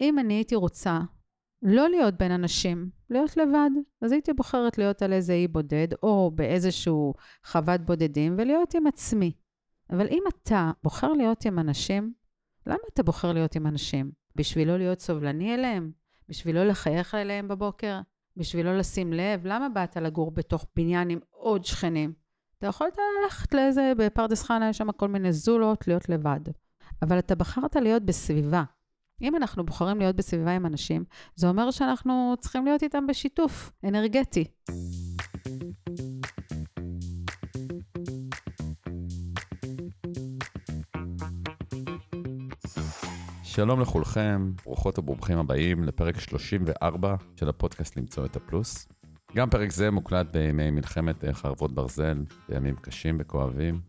אם אני הייתי רוצה לא להיות בין אנשים, להיות לבד, אז הייתי בוחרת להיות על איזה אי בודד, או באיזשהו חוות בודדים, ולהיות עם עצמי. אבל אם אתה בוחר להיות עם אנשים, למה אתה בוחר להיות עם אנשים? בשביל לא להיות סובלני אליהם? בשביל לא לחייך אליהם בבוקר? בשביל לא לשים לב? למה באת לגור בתוך בניין עם עוד שכנים? אתה יכולת ללכת לאיזה, בפרדס חנה יש שם כל מיני זולות, להיות לבד. אבל אתה בחרת להיות בסביבה. אם אנחנו בוחרים להיות בסביבה עם אנשים, זה אומר שאנחנו צריכים להיות איתם בשיתוף אנרגטי. שלום לכולכם, ברוכות וברוכים הבאים לפרק 34 של הפודקאסט למצוא את הפלוס. גם פרק זה מוקלט בימי מלחמת חרבות ברזל, בימים קשים וכואבים,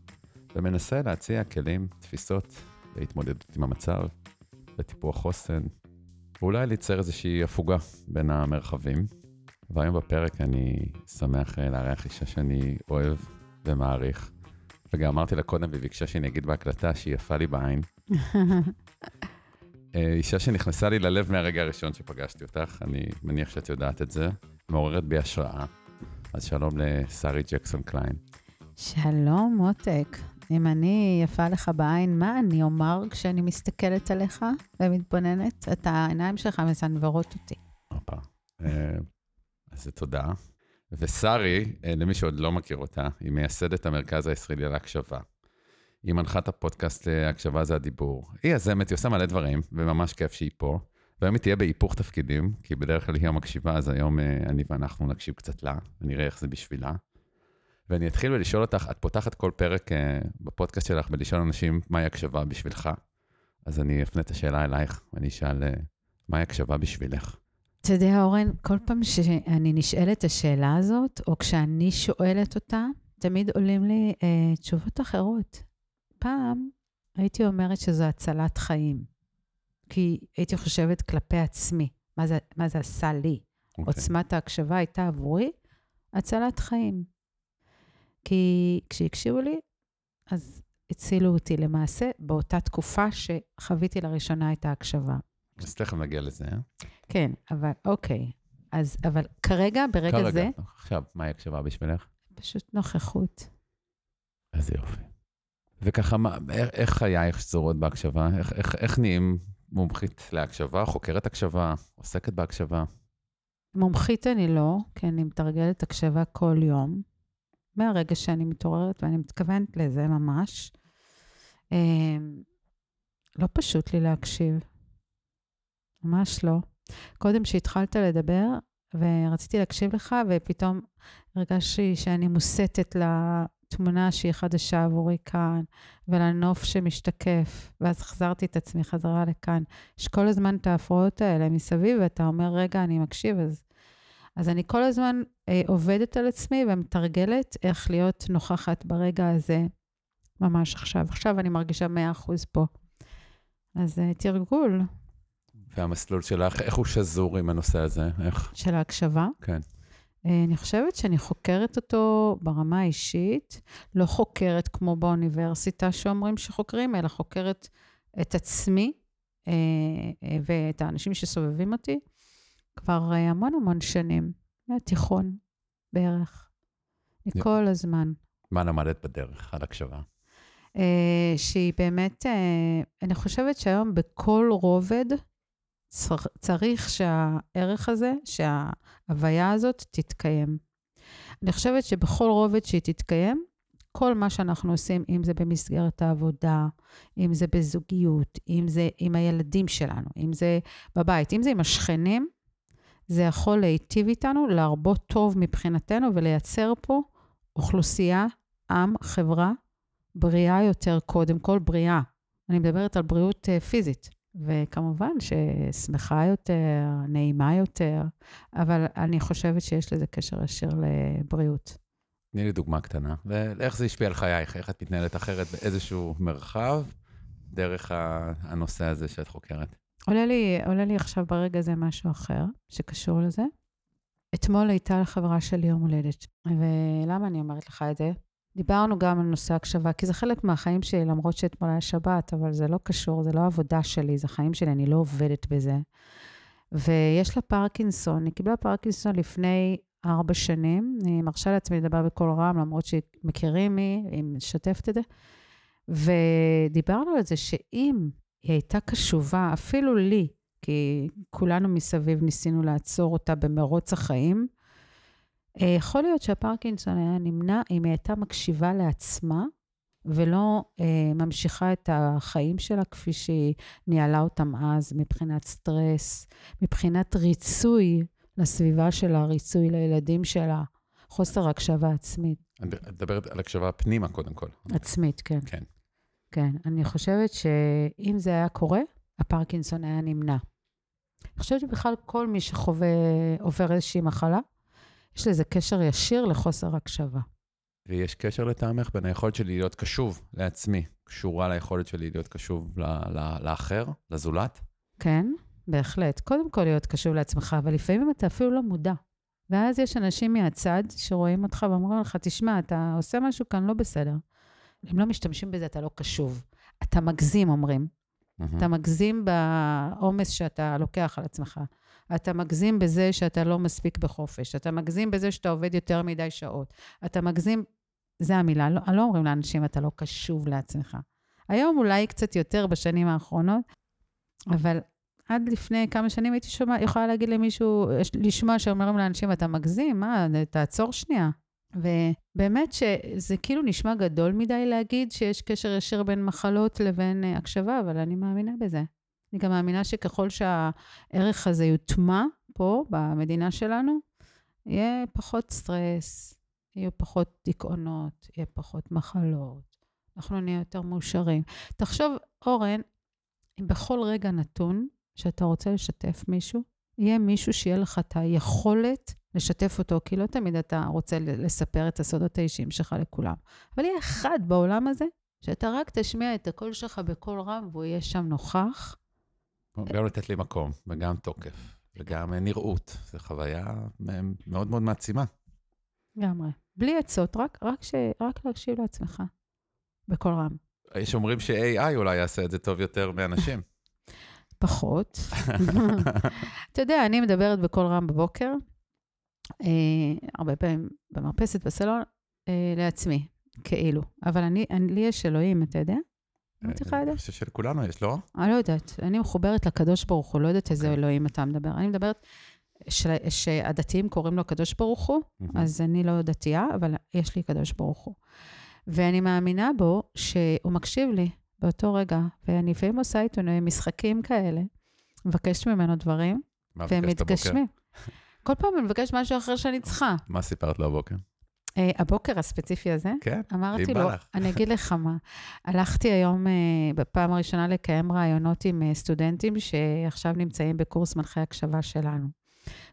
ומנסה להציע כלים, תפיסות להתמודדות עם המצב, לטיפוח חוסן, ואולי לייצר איזושהי הפוגה בין המרחבים. והיום בפרק אני שמח לארח אישה שאני אוהב ומעריך. וגם אמרתי לה קודם, והיא ביקשה שאני אגיד בהקלטה שהיא יפה לי בעין. אה, אישה שנכנסה לי ללב מהרגע הראשון שפגשתי אותך, אני מניח שאת יודעת את זה, מעוררת בי השראה. אז שלום לשרי ג'קסון קליין. שלום, מותק. אם אני יפה לך בעין, מה אני אומר כשאני מסתכלת עליך ומתבוננת? את העיניים שלך מסנוורות אותי. הופה. אה, אז תודה. ושרי, אה, למי שעוד לא מכיר אותה, היא מייסדת המרכז הישראלי להקשבה. היא מנחה את הפודקאסט הקשבה זה הדיבור. היא יזמת, היא עושה מלא דברים, וממש כיף שהיא פה. והיום היא תהיה בהיפוך תפקידים, כי בדרך כלל היא המקשיבה, אז היום אה, אני ואנחנו נקשיב קצת לה, ונראה איך זה בשבילה. ואני אתחיל בלשאול אותך, את פותחת כל פרק uh, בפודקאסט שלך בלשאול אנשים מהי הקשבה בשבילך. אז אני אפנה את השאלה אלייך, ואני אשאל, uh, מהי הקשבה בשבילך? אתה יודע, אורן, כל פעם שאני נשאלת את השאלה הזאת, או כשאני שואלת אותה, תמיד עולים לי uh, תשובות אחרות. פעם הייתי אומרת שזו הצלת חיים, כי הייתי חושבת כלפי עצמי, מה זה, מה זה עשה לי. Okay. אוקיי. עוצמת ההקשבה הייתה עבורי הצלת חיים. כי כשהקשיבו לי, אז הצילו אותי למעשה באותה תקופה שחוויתי לראשונה את ההקשבה. אז תכף נגיע לזה. אה? כן, אבל אוקיי. אז, אבל כרגע, ברגע כרגע, זה... כרגע, עכשיו, מהי הקשבה בשבילך? פשוט נוכחות. איזה יופי. וככה, מה, איך, איך חייך שזורות בהקשבה? איך, איך, איך נהיים מומחית להקשבה, חוקרת הקשבה, עוסקת בהקשבה? מומחית אני לא, כי אני מתרגלת הקשבה כל יום. מהרגע שאני מתעוררת, ואני מתכוונת לזה ממש. אמ, לא פשוט לי להקשיב. ממש לא. קודם שהתחלת לדבר, ורציתי להקשיב לך, ופתאום הרגשתי שאני מוסטת לתמונה שהיא חדשה עבורי כאן, ולנוף שמשתקף, ואז החזרתי את עצמי חזרה לכאן. יש כל הזמן את ההפרעות האלה מסביב, ואתה אומר, רגע, אני מקשיב, אז אז אני כל הזמן אה, עובדת על עצמי ומתרגלת איך להיות נוכחת ברגע הזה, ממש עכשיו. עכשיו אני מרגישה 100% פה. אז אה, תרגול. והמסלול שלך, איך הוא שזור עם הנושא הזה? איך? של ההקשבה? כן. אה, אני חושבת שאני חוקרת אותו ברמה האישית, לא חוקרת כמו באוניברסיטה שאומרים שחוקרים, אלא חוקרת את עצמי אה, אה, ואת האנשים שסובבים אותי. כבר אה, המון המון שנים, מהתיכון בערך, מכל הזמן. מה למדת בדרך על הקשבה? אה, שהיא באמת, אה, אני חושבת שהיום בכל רובד צריך שהערך הזה, שההוויה הזאת תתקיים. אני חושבת שבכל רובד שהיא תתקיים, כל מה שאנחנו עושים, אם זה במסגרת העבודה, אם זה בזוגיות, אם זה עם הילדים שלנו, אם זה בבית, אם זה עם השכנים, זה יכול להיטיב איתנו, להרבות טוב מבחינתנו ולייצר פה אוכלוסייה, עם, חברה, בריאה יותר, קודם כל בריאה. אני מדברת על בריאות uh, פיזית, וכמובן ששמחה יותר, נעימה יותר, אבל אני חושבת שיש לזה קשר ישיר לבריאות. תני לי דוגמה קטנה, ואיך זה השפיע על חייך, איך את מתנהלת אחרת באיזשהו מרחב, דרך הנושא הזה שאת חוקרת. עולה לי, עולה לי עכשיו ברגע הזה משהו אחר שקשור לזה. אתמול הייתה לחברה שלי יום הולדת, ולמה אני אומרת לך את זה? דיברנו גם על נושא הקשבה, כי זה חלק מהחיים שלי, למרות שאתמול היה שבת, אבל זה לא קשור, זה לא עבודה שלי, זה חיים שלי, אני לא עובדת בזה. ויש לה פרקינסון, היא קיבלה פרקינסון לפני ארבע שנים. אני מרשה לעצמי לדבר בקול רם, למרות שמכירים מי, היא משתפת את זה. ודיברנו על זה שאם היא הייתה קשובה, אפילו לי, כי כולנו מסביב ניסינו לעצור אותה במרוץ החיים, אה, יכול להיות שהפרקינסון היה נמנע אם היא הייתה מקשיבה לעצמה ולא אה, ממשיכה את החיים שלה כפי שהיא ניהלה אותם אז, מבחינת סטרס, מבחינת ריצוי לסביבה שלה, ריצוי לילדים שלה, חוסר הקשבה עצמית. את מדברת על הקשבה פנימה קודם כל. עצמית, כן. כן. כן, אני חושבת שאם זה היה קורה, הפרקינסון היה נמנע. אני חושבת שבכלל כל מי שחווה, עובר איזושהי מחלה, יש לזה קשר ישיר לחוסר הקשבה. ויש קשר לטעמך בין היכולת שלי להיות קשוב לעצמי, קשורה ליכולת שלי להיות קשוב ל- ל- לאחר, לזולת? כן, בהחלט. קודם כל להיות קשוב לעצמך, אבל לפעמים אתה אפילו לא מודע. ואז יש אנשים מהצד שרואים אותך ואומרים לך, תשמע, אתה עושה משהו כאן לא בסדר. אם לא משתמשים בזה, אתה לא קשוב. אתה מגזים, אומרים. מהמם. אתה מגזים בעומס שאתה לוקח על עצמך. אתה מגזים בזה שאתה לא מספיק בחופש. אתה מגזים בזה שאתה עובד יותר מדי שעות. אתה מגזים, זה המילה, לא, לא אומרים לאנשים, אתה לא קשוב לעצמך. היום אולי קצת יותר בשנים האחרונות, אבל עד לפני כמה שנים הייתי שומע, יכולה להגיד למישהו, יש- לשמוע שאומרים לאנשים, אתה מגזים, מה, תעצור שנייה. ובאמת שזה כאילו נשמע גדול מדי להגיד שיש קשר ישיר בין מחלות לבין אה, הקשבה, אבל אני מאמינה בזה. אני גם מאמינה שככל שהערך הזה יוטמע פה, במדינה שלנו, יהיה פחות סטרס, יהיו פחות דיכאונות, יהיה פחות מחלות, אנחנו נהיה יותר מאושרים. תחשוב, אורן, אם בכל רגע נתון שאתה רוצה לשתף מישהו, יהיה מישהו שיהיה לך את היכולת לשתף אותו, כי לא תמיד אתה רוצה לספר את הסודות האישיים שלך לכולם. אבל יהיה אחד בעולם הזה, שאתה רק תשמיע את הקול שלך בקול רם, והוא יהיה שם נוכח. גם לתת לי מקום, וגם תוקף, וגם אה, נראות. זו חוויה אה, מאוד מאוד מעצימה. לגמרי. בלי עצות, רק, רק, ש, רק להקשיב לעצמך, בקול רם. יש אומרים ש-AI אולי יעשה את זה טוב יותר מאנשים. פחות. אתה יודע, אני מדברת בקול רם בבוקר, הרבה פעמים במרפסת, בסלון, אה, לעצמי, כאילו. אבל אני, אני, לי יש אלוהים, אתה יודע? אמרתי לך את זה? אני חושב שלכולנו יש, לא? אני לא יודעת, אני מחוברת לקדוש ברוך הוא, לא יודעת איזה אוקיי. אלוהים אתה מדבר. אני מדברת שהדתיים קוראים לו הקדוש ברוך הוא. אז אני לא דתייה, אבל יש לי קדוש ברוך הוא. ואני מאמינה בו שהוא מקשיב לי באותו רגע, ואני לפעמים עושה איתו משחקים כאלה, מבקשת ממנו דברים, מה והם ביקשת הבוקר? מתגשמים. כל פעם אני מבקשת משהו אחר שאני צריכה. מה סיפרת לו הבוקר? אה, הבוקר הספציפי הזה, כן? אמרתי לו, לך. אני אגיד לך מה, הלכתי היום אה, בפעם הראשונה לקיים ראיונות עם אה, סטודנטים שעכשיו נמצאים בקורס מנחי הקשבה שלנו.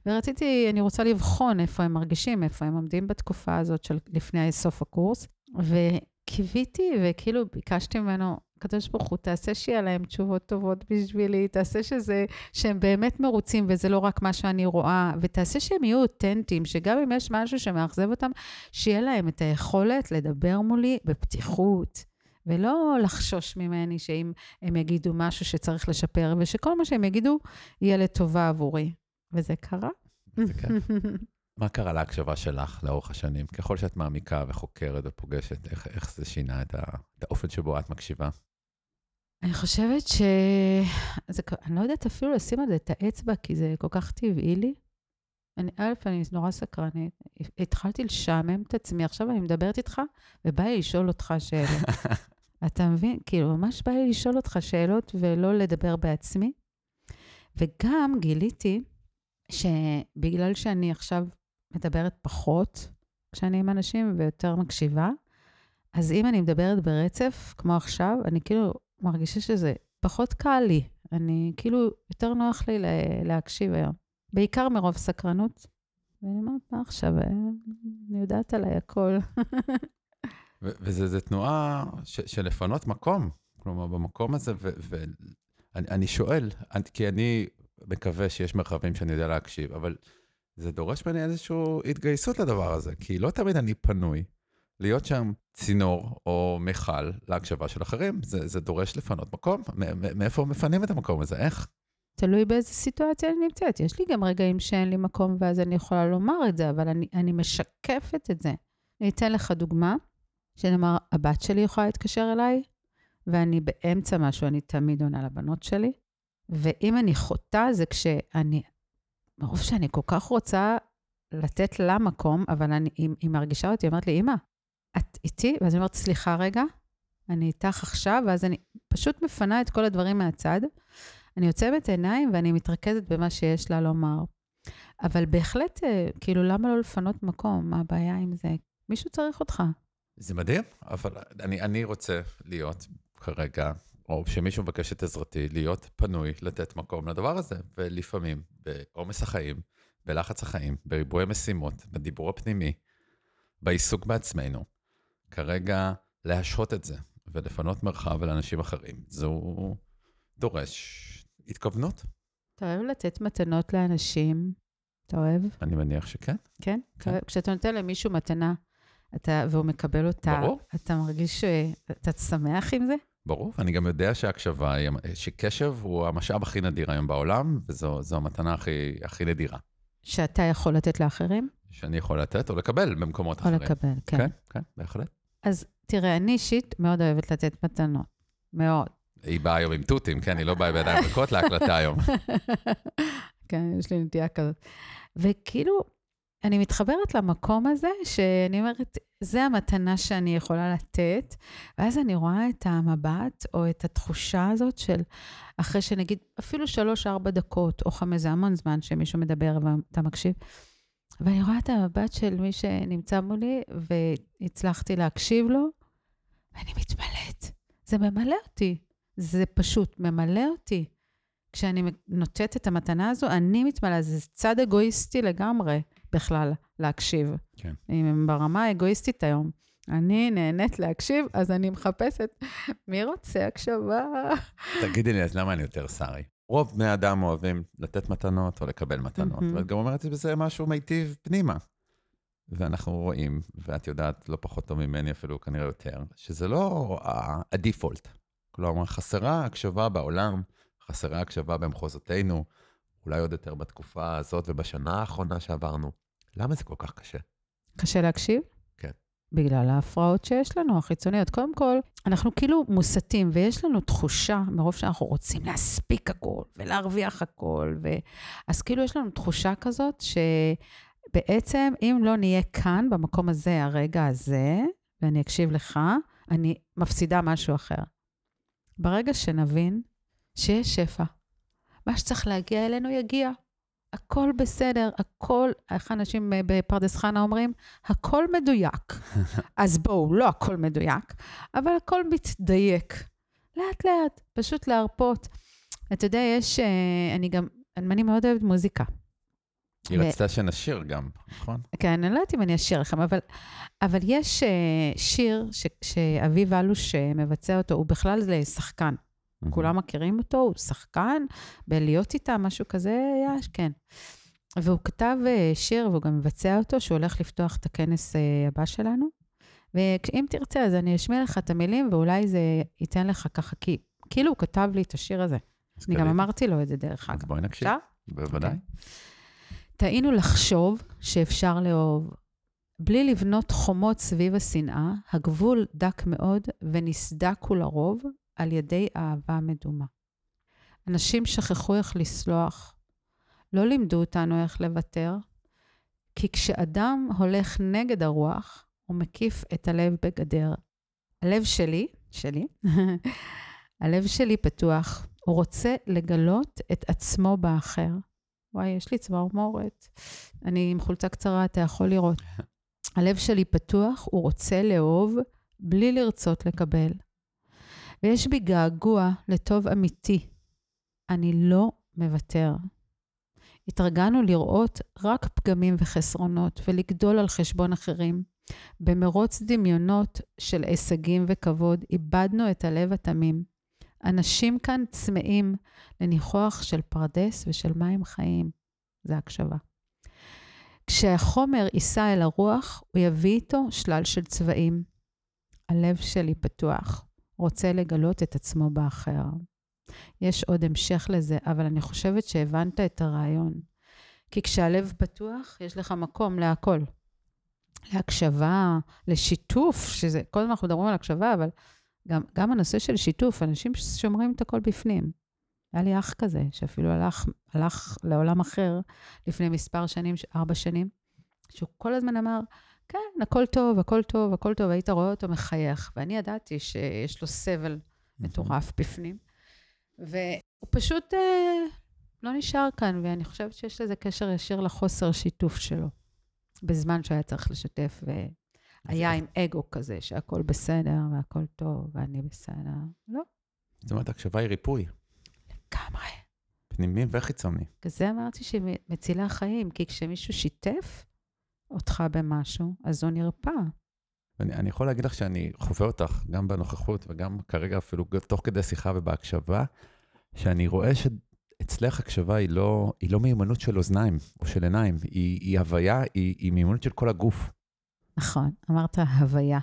ורציתי, אני רוצה לבחון איפה הם מרגישים, איפה הם עומדים בתקופה הזאת של לפני סוף הקורס. וקיוויתי, וכאילו ביקשתי ממנו, הקדוש ברוך הוא, תעשה שיהיה להם תשובות טובות בשבילי, תעשה שזה, שהם באמת מרוצים וזה לא רק מה שאני רואה, ותעשה שהם יהיו אותנטיים, שגם אם יש משהו שמאכזב אותם, שיהיה להם את היכולת לדבר מולי בפתיחות, ולא לחשוש ממני שאם הם יגידו משהו שצריך לשפר, ושכל מה שהם יגידו יהיה לטובה עבורי. וזה קרה. זה כן. מה קרה להקשבה שלך לאורך השנים? ככל שאת מעמיקה וחוקרת ופוגשת, איך, איך זה שינה את, ה, את האופן שבו את מקשיבה? אני חושבת ש... זה... אני לא יודעת אפילו לשים על זה את האצבע, כי זה כל כך טבעי לי. אני, א', אני נורא סקרנית. התחלתי לשעמם את עצמי, עכשיו אני מדברת איתך, ובא לי לשאול אותך שאלות. אתה מבין? כאילו, ממש בא לי לשאול אותך שאלות ולא לדבר בעצמי. וגם גיליתי שבגלל שאני עכשיו מדברת פחות כשאני עם אנשים ויותר מקשיבה, אז אם אני מדברת ברצף, כמו עכשיו, אני כאילו מרגישה שזה פחות קל לי. אני כאילו, יותר נוח לי לה- להקשיב היום. בעיקר מרוב סקרנות. ואני אומרת, מה עכשיו? אה, אני יודעת עליי הכל. ו- וזה זה תנועה של לפנות מקום. כלומר, במקום הזה, ואני אני שואל, אני- כי אני מקווה שיש מרחבים שאני יודע להקשיב, אבל זה דורש ממני איזושהי התגייסות לדבר הזה, כי לא תמיד אני פנוי. להיות שם צינור או מכל להקשבה של אחרים. זה, זה דורש לפנות מקום. מאיפה מפנים את המקום הזה? איך? תלוי באיזה סיטואציה אני נמצאת. יש לי גם רגעים שאין לי מקום ואז אני יכולה לומר את זה, אבל אני, אני משקפת את זה. אני אתן לך דוגמה, שנאמר, הבת שלי יכולה להתקשר אליי, ואני באמצע משהו, אני תמיד עונה לבנות שלי. ואם אני חוטאה, זה כשאני, מרוב שאני כל כך רוצה לתת לה מקום, אבל אני, היא, היא מרגישה אותי, היא אומרת לי, אמא, איתי? ואז אני אומרת, סליחה רגע, אני איתך עכשיו, ואז אני פשוט מפנה את כל הדברים מהצד. אני עוצמת עיניים ואני מתרכזת במה שיש לה לומר. אבל בהחלט, אה, כאילו, למה לא לפנות מקום? מה הבעיה עם זה? מישהו צריך אותך. זה מדהים, אבל אני, אני רוצה להיות כרגע, או שמישהו מבקש את עזרתי, להיות פנוי לתת מקום לדבר הזה. ולפעמים, בעומס החיים, בלחץ החיים, בריבוי המשימות, בדיבור הפנימי, בעיסוק בעצמנו, כרגע להשהות את זה ולפנות מרחב לאנשים אחרים, זו דורש התכוונות. אתה אוהב לתת מתנות לאנשים? אתה אוהב? אני מניח שכן. כן? כן. כשאתה נותן למישהו מתנה, אתה, והוא מקבל אותה, ברור. אתה מרגיש שאתה שמח עם זה? ברור, ואני גם יודע שהקשבה, שקשב הוא המשאב הכי נדיר היום בעולם, וזו המתנה הכי, הכי נדירה. שאתה יכול לתת לאחרים? שאני יכול לתת או לקבל במקומות או אחרים. או לקבל, כן. כן, כן, בהחלט. אז תראה, אני אישית מאוד אוהבת לתת מתנות. מאוד. היא באה היום עם תותים, כן? היא לא באה בידיים ריקות להקלטה היום. כן, יש לי נטייה כזאת. וכאילו, אני מתחברת למקום הזה, שאני אומרת, זה המתנה שאני יכולה לתת, ואז אני רואה את המבט, או את התחושה הזאת של, אחרי שנגיד, אפילו שלוש-ארבע דקות, או חמש, זה המון זמן שמישהו מדבר ואתה מקשיב, ואני רואה את המבט של מי שנמצא מולי, והצלחתי להקשיב לו, ואני מתמלאת. זה ממלא אותי. זה פשוט ממלא אותי. כשאני נותנת את המתנה הזו, אני מתמלאה, זה צד אגואיסטי לגמרי בכלל להקשיב. כן. אם ברמה האגואיסטית היום. אני נהנית להקשיב, אז אני מחפשת מי רוצה הקשבה. תגידי לי, אז למה אני יותר שרי? רוב בני אדם אוהבים לתת מתנות או לקבל מתנות. ואת גם אומרת בזה משהו מיטיב פנימה. ואנחנו רואים, ואת יודעת לא פחות טוב ממני אפילו, כנראה יותר, שזה לא הדיפולט. כלומר, חסרה הקשבה בעולם, חסרה הקשבה במחוזותינו, אולי עוד יותר בתקופה הזאת ובשנה האחרונה שעברנו. למה זה כל כך קשה? קשה להקשיב? בגלל ההפרעות שיש לנו, החיצוניות. קודם כל, אנחנו כאילו מוסתים, ויש לנו תחושה, מרוב שאנחנו רוצים להספיק הכל, ולהרוויח הכל, ו... אז כאילו יש לנו תחושה כזאת, שבעצם, אם לא נהיה כאן, במקום הזה, הרגע הזה, ואני אקשיב לך, אני מפסידה משהו אחר. ברגע שנבין שיש שפע, מה שצריך להגיע אלינו יגיע. הכל בסדר, הכל, איך אנשים אה, בפרדס חנה אומרים? הכל מדויק. אז בואו, לא הכל מדויק, אבל הכל מתדייק. לאט-לאט, פשוט להרפות. אתה יודע, יש, אה, אני גם, אני מאוד אוהבת מוזיקה. היא רצתה שנשיר גם, נכון? כן, אני לא יודעת אם אני אשיר לכם, אבל, אבל יש uh, שיר ש, שאביב אלוש אה, מבצע אותו, הוא בכלל שחקן. Mm-hmm. כולם מכירים אותו, הוא שחקן, בלהיות איתה, משהו כזה, היה, כן. והוא כתב uh, שיר, והוא גם מבצע אותו, שהוא הולך לפתוח את הכנס uh, הבא שלנו. ואם תרצה, אז אני אשמיע לך את המילים, ואולי זה ייתן לך ככה, כי כאילו הוא כתב לי את השיר הזה. אני גם אמרתי לו את זה דרך אגב. אז בואי נקשיב. בוודאי. Okay. אוקיי. טעינו לחשוב שאפשר לאהוב. בלי לבנות חומות סביב השנאה, הגבול דק מאוד ונסדק הוא לרוב על ידי אהבה מדומה. אנשים שכחו איך לסלוח, לא לימדו אותנו איך לוותר, כי כשאדם הולך נגד הרוח, הוא מקיף את הלב בגדר. הלב שלי, שלי, הלב שלי פתוח, הוא רוצה לגלות את עצמו באחר. וואי, יש לי צמרמורת. אני עם חולצה קצרה, אתה יכול לראות. הלב שלי פתוח, הוא רוצה לאהוב בלי לרצות לקבל. ויש בי געגוע לטוב אמיתי. אני לא מוותר. התרגלנו לראות רק פגמים וחסרונות ולגדול על חשבון אחרים. במרוץ דמיונות של הישגים וכבוד, איבדנו את הלב התמים. אנשים כאן צמאים לניחוח של פרדס ושל מים חיים. זה הקשבה. כשהחומר יישא אל הרוח, הוא יביא איתו שלל של צבעים. הלב שלי פתוח, רוצה לגלות את עצמו באחר. יש עוד המשך לזה, אבל אני חושבת שהבנת את הרעיון. כי כשהלב פתוח, יש לך מקום להכל. להקשבה, לשיתוף, שזה, כל הזמן אנחנו מדברים על הקשבה, אבל גם, גם הנושא של שיתוף, אנשים שומרים את הכל בפנים. היה לי אח כזה, שאפילו הלך, הלך לעולם אחר לפני מספר שנים, ארבע שנים, שהוא כל הזמן אמר, כן, הכל טוב, הכל טוב, הכל טוב, היית רואה אותו מחייך. ואני ידעתי שיש לו סבל מטורף בפנים. והוא פשוט אה, לא נשאר כאן, ואני חושבת שיש לזה קשר ישיר לחוסר שיתוף שלו, בזמן שהיה צריך לשתף, והיה עם אגו כזה, שהכל בסדר, והכל טוב, ואני בסדר. לא. זאת אומרת, הקשבה היא ריפוי. לגמרי. פנימי וחיצוני. בגלל זה אמרתי שהיא מצילה חיים, כי כשמישהו שיתף אותך במשהו, אז הוא נרפא. אני, אני יכול להגיד לך שאני חווה אותך, גם בנוכחות וגם כרגע אפילו תוך כדי שיחה ובהקשבה, שאני רואה שאצלך הקשבה היא לא, היא לא מיומנות של אוזניים או של עיניים, היא, היא הוויה, היא, היא מיומנות של כל הגוף. נכון, אמרת הוויה.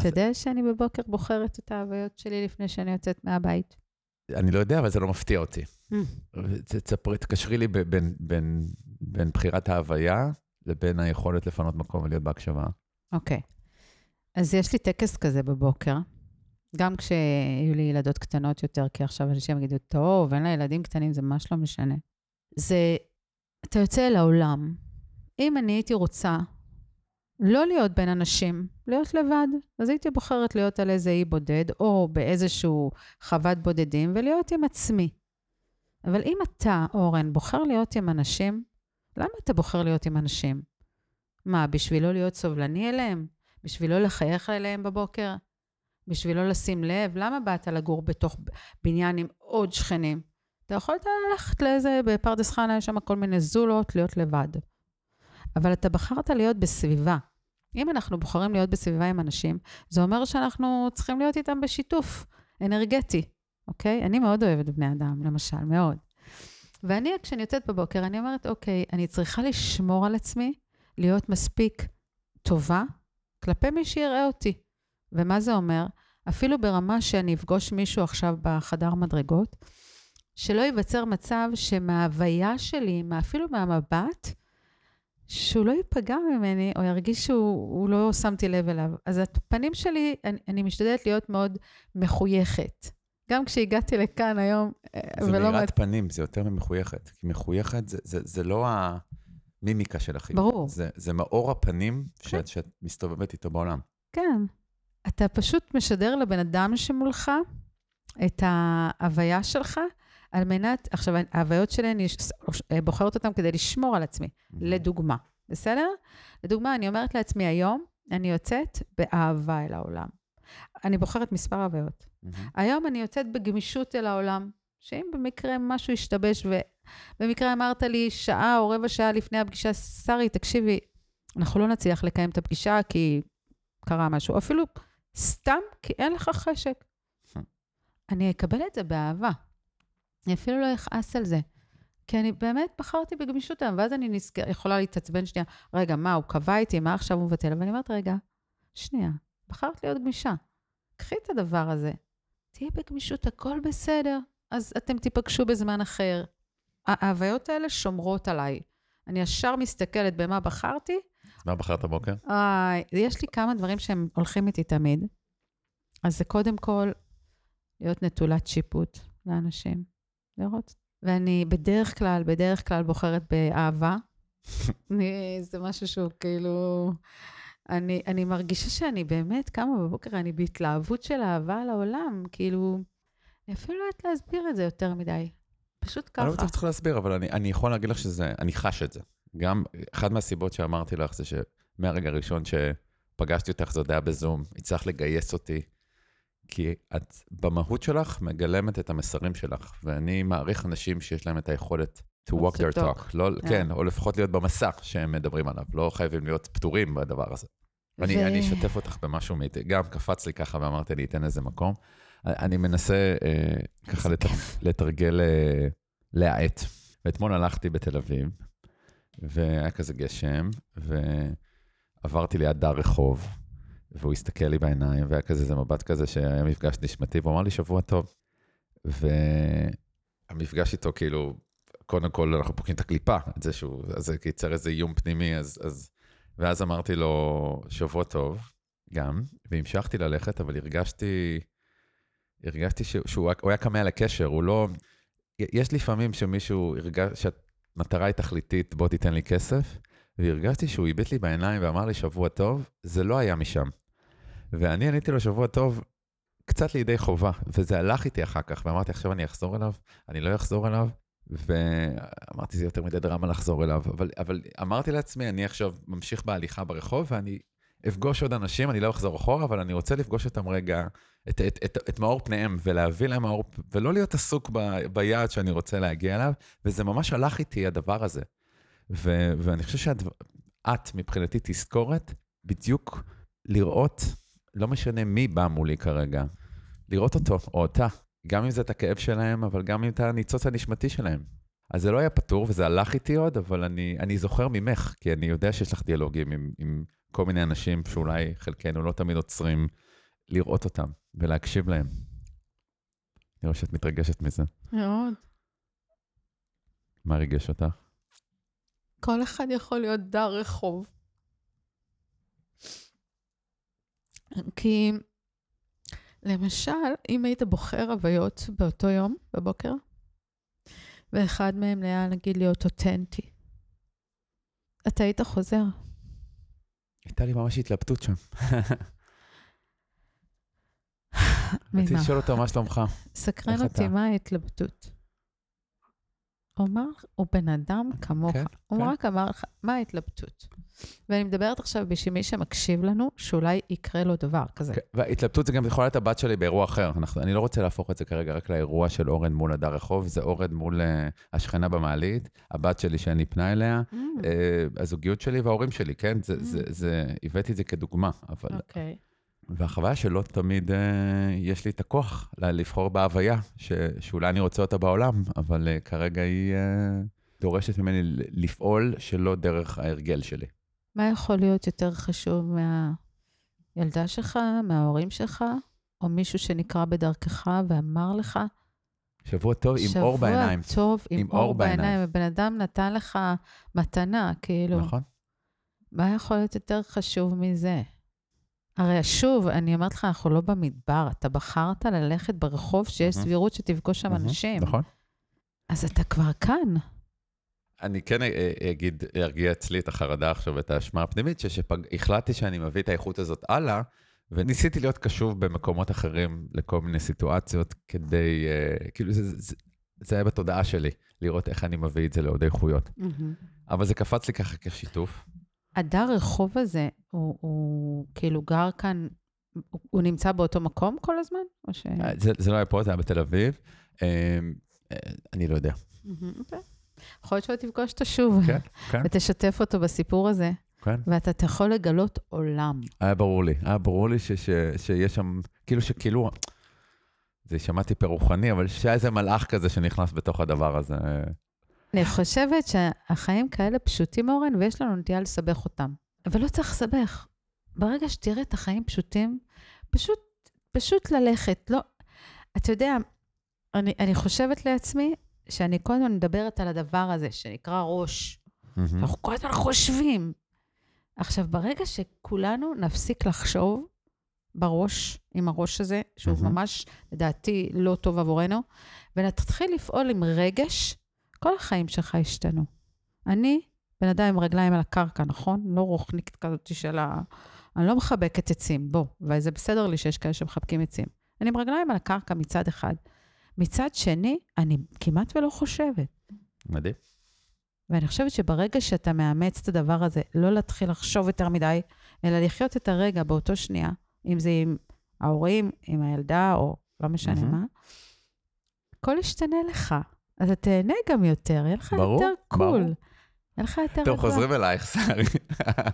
אתה יודע שאני בבוקר בוחרת את ההוויות שלי לפני שאני יוצאת מהבית? אני לא יודע, אבל זה לא מפתיע אותי. Mm. תספרי, תקשרי לי בין, בין, בין בחירת ההוויה לבין היכולת לפנות מקום ולהיות בהקשבה. אוקיי. Okay. אז יש לי טקס כזה בבוקר, גם כשיהיו לי ילדות קטנות יותר, כי עכשיו אנשים יגידו, טוב, אין לה ילדים קטנים, זה ממש לא משנה. זה, אתה יוצא אל העולם. אם אני הייתי רוצה לא להיות בין אנשים, להיות לבד, אז הייתי בוחרת להיות על איזה אי בודד, או באיזשהו חוות בודדים, ולהיות עם עצמי. אבל אם אתה, אורן, בוחר להיות עם אנשים, למה אתה בוחר להיות עם אנשים? מה, בשביל לא להיות סובלני אליהם? בשביל לא לחייך אליהם בבוקר? בשביל לא לשים לב? למה באת לגור בתוך בניין עם עוד שכנים? אתה יכולת ללכת לאיזה, בפרדס חנה יש שם כל מיני זולות, להיות לבד. אבל אתה בחרת להיות בסביבה. אם אנחנו בוחרים להיות בסביבה עם אנשים, זה אומר שאנחנו צריכים להיות איתם בשיתוף אנרגטי, אוקיי? אני מאוד אוהבת בני אדם, למשל, מאוד. ואני, כשאני יוצאת בבוקר, אני אומרת, אוקיי, אני צריכה לשמור על עצמי, להיות מספיק טובה כלפי מי שיראה אותי. ומה זה אומר? אפילו ברמה שאני אפגוש מישהו עכשיו בחדר מדרגות, שלא ייווצר מצב שמההוויה שלי, אפילו מהמבט, שהוא לא ייפגע ממני, או ירגיש שהוא לא שמתי לב אליו. אז הפנים שלי, אני, אני משתדלת להיות מאוד מחויכת. גם כשהגעתי לכאן היום, אה, ולא... זה מאירת פנים, זה יותר ממחויכת. כי מחויכת זה, זה, זה לא המימיקה של החיוך. ברור. זה, זה מאור הפנים כן. שאת, שאת מסתובבת איתו בעולם. כן. אתה פשוט משדר לבן אדם שמולך את ההוויה שלך, על מנת, עכשיו, ההוויות שלי, אני בוחרת אותן כדי לשמור על עצמי, לדוגמה, בסדר? לדוגמה, אני אומרת לעצמי, היום אני יוצאת באהבה אל העולם. אני בוחרת מספר הוויות. היום אני יוצאת בגמישות אל העולם, שאם במקרה משהו ישתבש, ובמקרה אמרת לי שעה או רבע שעה לפני הפגישה, שרי, תקשיבי, אנחנו לא נצליח לקיים את הפגישה כי קרה משהו, אפילו סתם כי אין לך חשק. אני אקבל את זה באהבה. אני אפילו לא אכעס על זה. כי אני באמת בחרתי בגמישות היום, ואז אני נזכר, יכולה להתעצבן שנייה, רגע, מה, הוא קבע איתי, מה עכשיו הוא מבטל? ואני אומרת, רגע, שנייה, בחרת להיות גמישה. קחי את הדבר הזה, תהיי בגמישות, הכל בסדר, אז אתם תיפגשו בזמן אחר. ההוויות האלה שומרות עליי. אני ישר מסתכלת במה בחרתי. מה בחרת בבוקר? אה, יש לי כמה דברים שהם הולכים איתי תמיד. אז זה קודם כל להיות נטולת שיפוט לאנשים. לראות. ואני בדרך כלל, בדרך כלל בוחרת באהבה. זה משהו שהוא כאילו... אני, אני מרגישה שאני באמת קמה בבוקר, אני בהתלהבות של אהבה לעולם, כאילו, אני אפילו לא יודעת להסביר את זה יותר מדי. פשוט ככה. אני לא בטוח שצריך להסביר, אבל אני, אני יכול להגיד לך שזה, אני חש את זה. גם, אחת מהסיבות שאמרתי לך זה שמהרגע הראשון שפגשתי אותך, זה עוד היה בזום, הצלחת לגייס אותי. כי את במהות שלך מגלמת את המסרים שלך, ואני מעריך אנשים שיש להם את היכולת to walk their talk. לא, yeah. כן, או לפחות להיות במסע שהם מדברים עליו, לא חייבים להיות פטורים בדבר הזה. ו... אני, אני אשתף אותך במשהו, גם קפץ לי ככה ואמרתי לי, אתן איזה מקום. אני מנסה אה, ככה לתר... לתרגל, אה, להאט. ואתמול הלכתי בתל אביב, והיה כזה גשם, ועברתי ליד דר רחוב, והוא הסתכל לי בעיניים, והיה כזה איזה מבט כזה שהיה מפגש נשמתי, והוא אמר לי, שבוע טוב. והמפגש איתו, כאילו, קודם כל אנחנו פוגעים את הקליפה, את זה שהוא, אז זה ייצר איזה איום פנימי, אז, אז... ואז אמרתי לו, שבוע טוב, גם, והמשכתי ללכת, אבל הרגשתי, הרגשתי שהוא, שהוא היה קמע לקשר, הוא לא... יש לפעמים שמישהו הרגש, שהמטרה היא תכליתית, בוא תיתן לי כסף, והרגשתי שהוא הביט לי בעיניים ואמר לי שבוע טוב, זה לא היה משם. ואני עניתי לו שבוע טוב, קצת לידי חובה, וזה הלך איתי אחר כך, ואמרתי, עכשיו אני אחזור אליו, אני לא אחזור אליו, ואמרתי, זה יותר מדי דרמה לחזור אליו, אבל, אבל אמרתי לעצמי, אני עכשיו ממשיך בהליכה ברחוב, ואני אפגוש עוד אנשים, אני לא אחזור אחורה, אבל אני רוצה לפגוש אותם רגע, את, את, את, את מאור פניהם, ולהביא להם מאור, ולא להיות עסוק ב, ביעד שאני רוצה להגיע אליו, וזה ממש הלך איתי, הדבר הזה. ו, ואני חושב שאת, מבחינתי, תזכורת בדיוק לראות, לא משנה מי בא מולי כרגע, לראות אותו או אותה, גם אם זה את הכאב שלהם, אבל גם אם את הניצוץ הנשמתי שלהם. אז זה לא היה פתור, וזה הלך איתי עוד, אבל אני, אני זוכר ממך, כי אני יודע שיש לך דיאלוגים עם, עם כל מיני אנשים שאולי חלקנו לא תמיד עוצרים לראות אותם ולהקשיב להם. אני רואה שאת מתרגשת מזה. מאוד. מה ריגש אותך? כל אחד יכול להיות דר רחוב. כי למשל, אם היית בוחר הוויות באותו יום, בבוקר, ואחד מהם היה, נגיד, להיות אותנטי, אתה היית חוזר. הייתה לי ממש התלבטות שם. ממה? רציתי לשאול אותו מה שלומך. סקרן אותי? מה ההתלבטות? הוא אמר, הוא בן אדם כמוך. כן, הוא כן. רק אמר לך, מה ההתלבטות? ואני מדברת עכשיו בשביל מי שמקשיב לנו, שאולי יקרה לו דבר כזה. כן, וההתלבטות זה גם יכולה להיות הבת שלי באירוע אחר. אנחנו, אני לא רוצה להפוך את זה כרגע רק לאירוע של אורן מול הדר רחוב, זה אורן מול uh, השכנה במעלית, הבת שלי שאני פנה אליה, Mm, uh, הזוגיות שלי וההורים שלי, כן? זה, זה, זה, הבאתי את זה כדוגמה, אבל... אוקיי. והחוויה שלא תמיד uh, יש לי את הכוח לבחור בהוויה, ש, שאולי אני רוצה אותה בעולם, אבל uh, כרגע היא uh, דורשת ממני לפעול שלא דרך ההרגל שלי. מה יכול להיות יותר חשוב מהילדה שלך, מההורים שלך, או מישהו שנקרא בדרכך ואמר לך, שבוע טוב עם אור בעיניים. שבוע טוב עם, עם אור, אור בעיניים. בעיניים. הבן אדם נתן לך מתנה, כאילו, נכון? מה יכול להיות יותר חשוב מזה? הרי שוב, אני אומרת לך, אנחנו לא במדבר, אתה בחרת ללכת ברחוב שיש. סבירות שתפגוש שם אנשים. נכון. אז אתה כבר כאן. אני כן אה, אגיד, ארגיע אצלי את החרדה עכשיו ואת האשמה הפנימית, שהחלטתי שאני מביא את האיכות הזאת הלאה, וניסיתי להיות קשוב במקומות אחרים לכל מיני סיטואציות, כדי, אה, כאילו זה, זה, זה היה בתודעה שלי, לראות איך אני מביא את זה לעוד איכויות. אבל זה קפץ לי ככה כשיתוף. הדר רחוב הזה, הוא, הוא כאילו גר כאן, הוא, הוא נמצא באותו מקום כל הזמן? או ש... אה, זה, זה לא היה פה, זה היה בתל אביב. אה, אה, אני לא יודע. אוקיי. יכול להיות שאתה תפגוש אותו שוב, כן, כן, ותשתף אותו בסיפור הזה, כן. ואתה יכול לגלות עולם. היה ברור לי, היה ברור לי ש, ש, שיש שם, כאילו שכאילו, זה יישמע טיפה רוחני, אבל שהיה איזה מלאך כזה שנכנס בתוך הדבר הזה. אני חושבת שהחיים כאלה פשוטים, אורן, ויש לנו נטייה לסבך אותם. אבל לא צריך לסבך. ברגע שתראה את החיים פשוטים, פשוט, פשוט ללכת. לא, אתה יודע, אני, אני חושבת לעצמי שאני כל הזמן מדברת על הדבר הזה שנקרא ראש. מהמם. אנחנו כל הזמן חושבים. עכשיו, ברגע שכולנו נפסיק לחשוב בראש, עם הראש הזה, שהוא מהמם. ממש, לדעתי, לא טוב עבורנו, ונתחיל לפעול עם רגש, כל החיים שלך ישתנו. אני בן אדם עם רגליים על הקרקע, נכון? לא רוחניקית כזאת של ה... אני לא מחבקת עצים, בוא, וזה בסדר לי שיש כאלה שמחבקים עצים. אני עם רגליים על הקרקע מצד אחד. מצד שני, אני כמעט ולא חושבת. מדהים. ואני חושבת שברגע שאתה מאמץ את הדבר הזה, לא להתחיל לחשוב יותר מדי, אלא לחיות את הרגע באותו שנייה, אם זה עם ההורים, עם הילדה, או לא משנה מהמם. מה, הכל ישתנה לך. אז תהנה גם יותר, יהיה לך ברור, יותר ברור. קול. יהיה לך יותר טוב. חוזרים אלייך, שרי.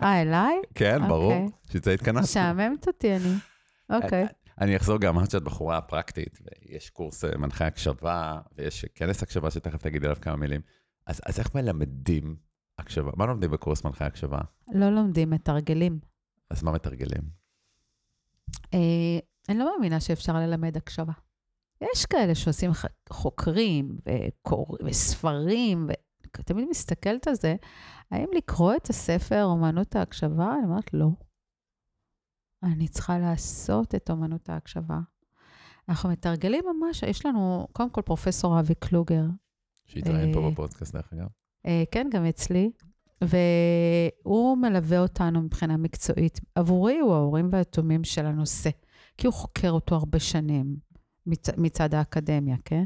אה, אליי? כן, ברור, אוקיי. שזה התכנסנו. משעממת אותי אני. אוקיי. אני אחזור גם, אמרת שאת בחורה פרקטית, ויש קורס אה, מנחה הקשבה, ויש כנס הקשבה שתכף תגידי עליו כמה מילים. אז, אז איך מלמדים הקשבה. מה לומדים בקורס מנחי הקשבה? לא לומדים, מתרגלים. אז מה מתרגלים? אה, אני לא מאמינה שאפשר ללמד הקשבה. יש כאלה שעושים חוקרים וקור... וספרים, ותמיד מסתכלת על זה, האם לקרוא את הספר אומנות ההקשבה? אני אומרת, לא. אני צריכה לעשות את אומנות ההקשבה. אנחנו מתרגלים ממש, יש לנו, קודם כל, פרופסור אבי קלוגר, שהתראיין פה אה, בפודקאסט, דרך אגב. אה, כן, גם אצלי, והוא מלווה אותנו מבחינה מקצועית. עבורי הוא ההורים והיתומים של הנושא, כי הוא חוקר אותו הרבה שנים מצ, מצד האקדמיה, כן?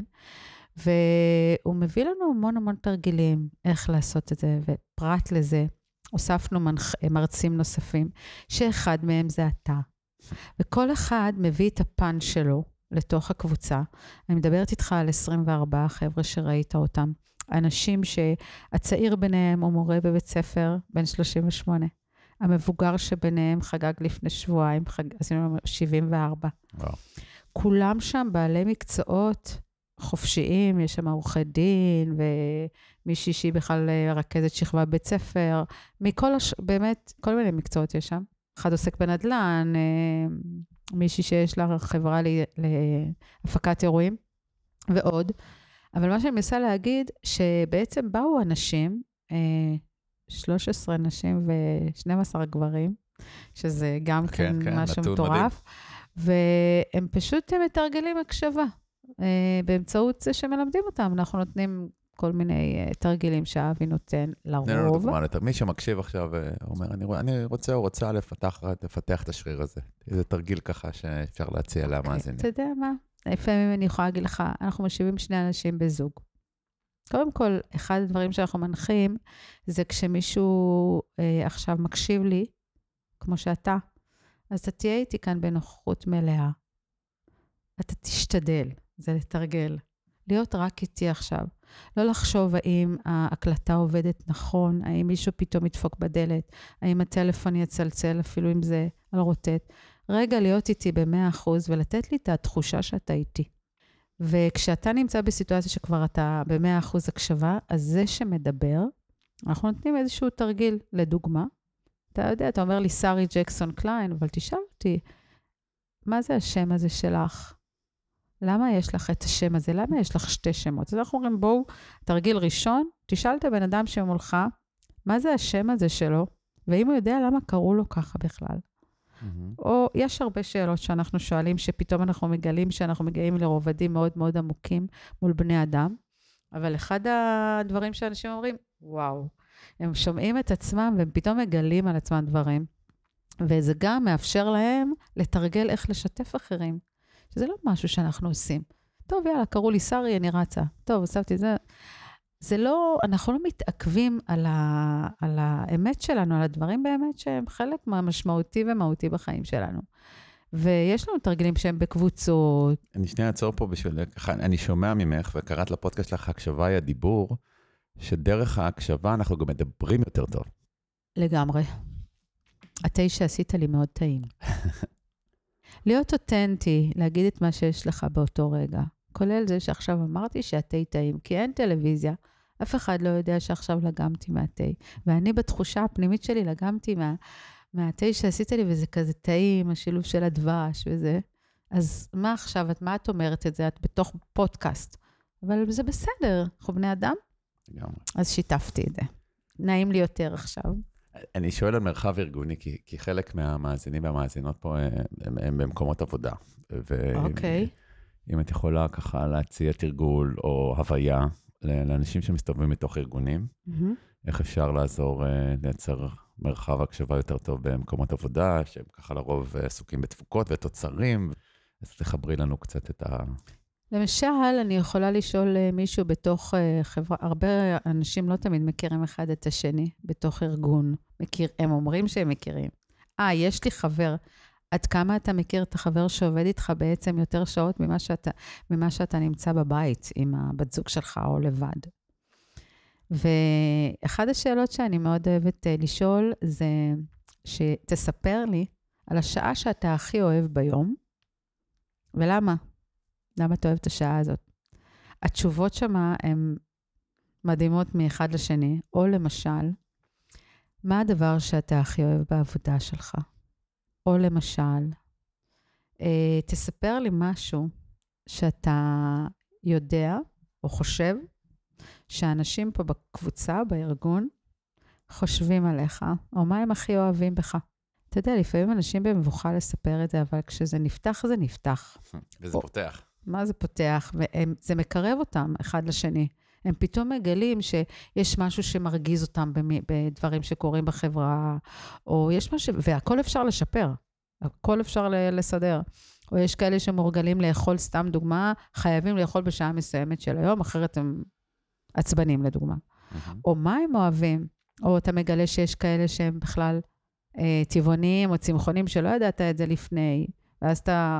והוא מביא לנו המון המון תרגילים איך לעשות את זה, ופרט לזה, הוספנו מנח, מרצים נוספים, שאחד מהם זה אתה. וכל אחד מביא את הפן שלו לתוך הקבוצה. אני מדברת איתך על 24 חבר'ה שראית אותם. אנשים שהצעיר ביניהם הוא מורה בבית ספר, בן 38. המבוגר שביניהם חגג לפני שבועיים, חג... עשינו לו 74. וואו. כולם שם בעלי מקצועות חופשיים, יש שם עורכי דין, ומישהי שהיא בכלל אה, רכזת שכבה בבית ספר, מכל, הש... באמת, כל מיני מקצועות יש שם. אחד עוסק בנדל"ן, אה, מישהי שיש לה חברה. להפקת אירועים, ועוד. אבל מה שאני מנסה להגיד, שבעצם באו אנשים, אה, 13 נשים ו-12 גברים, שזה גם כן, כן, כן, משהו מטורף, והם פשוט מתרגלים הקשבה אה, באמצעות זה שמלמדים אותם. אנחנו נותנים כל מיני אה, תרגילים שאבי נותן תן לנו לרוב. דוגמה, מי שמקשיב עכשיו אה, אומר, אני אני רוצה או רוצה לפתח לפתח את השריר הזה. איזה תרגיל ככה שאפשר להציע למאזינים. אתה יודע מה? לפעמים אני יכולה להגיד לך, אנחנו משיבים שני אנשים בזוג. קודם כל, אחד הדברים שאנחנו מנחים, זה כשמישהו אה, עכשיו מקשיב לי, כמו שאתה, אז אתה תהיה איתי כאן בנוכחות מלאה. אתה תשתדל, זה לתרגל. להיות רק איתי עכשיו. לא לחשוב האם ההקלטה עובדת נכון, האם מישהו פתאום ידפוק בדלת, האם הטלפון יצלצל, אפילו אם זה על רוטט. רגע להיות איתי ב-100% ולתת לי את התחושה שאתה איתי. וכשאתה נמצא בסיטואציה שכבר אתה ב-100% הקשבה, אז זה שמדבר, אנחנו נותנים איזשהו תרגיל, לדוגמה. אתה יודע, אתה אומר לי, שרי ג'קסון קליין, אבל תשאל אותי, מה זה השם הזה שלך? למה יש לך את השם הזה? למה יש לך שתי שמות? אז אנחנו אומרים, בואו, תרגיל ראשון, תשאל את הבן אדם שמולך, מה זה השם הזה שלו, ואם הוא יודע למה קראו לו ככה בכלל. מהמם. או יש הרבה שאלות שאנחנו שואלים, שפתאום אנחנו מגלים שאנחנו מגיעים לרובדים מאוד מאוד עמוקים מול בני אדם. אבל אחד הדברים שאנשים אומרים, וואו, הם שומעים את עצמם והם פתאום מגלים על עצמם דברים. וזה גם מאפשר להם לתרגל איך לשתף אחרים, שזה לא משהו שאנחנו עושים. טוב, יאללה, קראו לי שרי, אני רצה. טוב, הוספתי זה. זה לא, אנחנו לא מתעכבים על, ה, על האמת שלנו, על הדברים באמת שהם חלק מהמשמעותי ומהותי בחיים שלנו. ויש לנו תרגילים שהם בקבוצות. אני שנייה אעצור פה בשביל, אני שומע ממך, וקראת לפודקאסט שלך הקשבה היא הדיבור, שדרך ההקשבה אנחנו גם מדברים יותר טוב. לגמרי. התה שעשית לי מאוד טעים. להיות אותנטי, להגיד את מה שיש לך באותו רגע, כולל זה שעכשיו אמרתי שהתה טעים, כי אין טלוויזיה, אף אחד לא יודע שעכשיו לגמתי מהתה. ואני בתחושה הפנימית שלי לגמתי מה, מהתה שעשית לי, וזה כזה טעים, השילוב של הדבש וזה. אז מה עכשיו, את, מה את אומרת את זה? את בתוך פודקאסט. אבל זה בסדר, אנחנו בני אדם, לגמרי. אז שיתפתי את זה. נעים לי יותר עכשיו. אני שואל על מרחב ארגוני, כי, כי חלק מהמאזינים והמאזינות פה אה, הם, הם במקומות עבודה. אוקיי. אם את יכולה ככה להציע תרגול או הוויה לאנשים שמסתובבים מתוך ארגונים, מהמם. איך אפשר לעזור אה, לייצר מרחב הקשבה יותר טוב במקומות עבודה, שהם ככה לרוב אה, עסוקים בתפוקות ותוצרים, אז תחברי לנו קצת את ה... למשל, אני יכולה לשאול אה, מישהו בתוך אה, חברה, הרבה אנשים לא תמיד מכירים אחד את השני בתוך ארגון. מכיר, הם אומרים שהם מכירים. אה, יש לי חבר. עד כמה אתה מכיר את החבר שעובד איתך בעצם יותר שעות ממה שאתה, ממה שאתה נמצא בבית עם הבת זוג שלך או לבד? ואחת השאלות שאני מאוד אוהבת אה, לשאול זה שתספר לי על השעה שאתה הכי אוהב ביום, ולמה? למה אתה אוהב את השעה הזאת? התשובות שמה הן מדהימות מאחד לשני, או למשל, מה הדבר שאתה הכי אוהב בעבודה שלך? או למשל, אה, תספר לי משהו שאתה יודע או חושב שאנשים פה בקבוצה, בארגון, חושבים עליך, או מה הם הכי אוהבים בך. אתה יודע, לפעמים אנשים במבוכה לספר את זה, אבל כשזה נפתח, זה נפתח. וזה או, פותח. מה זה פותח? וזה מקרב אותם אחד לשני. הם פתאום מגלים שיש משהו שמרגיז אותם בדברים שקורים בחברה, או יש משהו, והכל אפשר לשפר, הכל אפשר לסדר. או יש כאלה שמורגלים לאכול, סתם דוגמה, חייבים לאכול בשעה מסוימת של היום, אחרת הם עצבנים, לדוגמה. Mm-hmm. או מה הם אוהבים, או אתה מגלה שיש כאלה שהם בכלל אה, טבעוניים או צמחונים שלא ידעת את זה לפני, ואז אתה